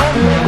Don't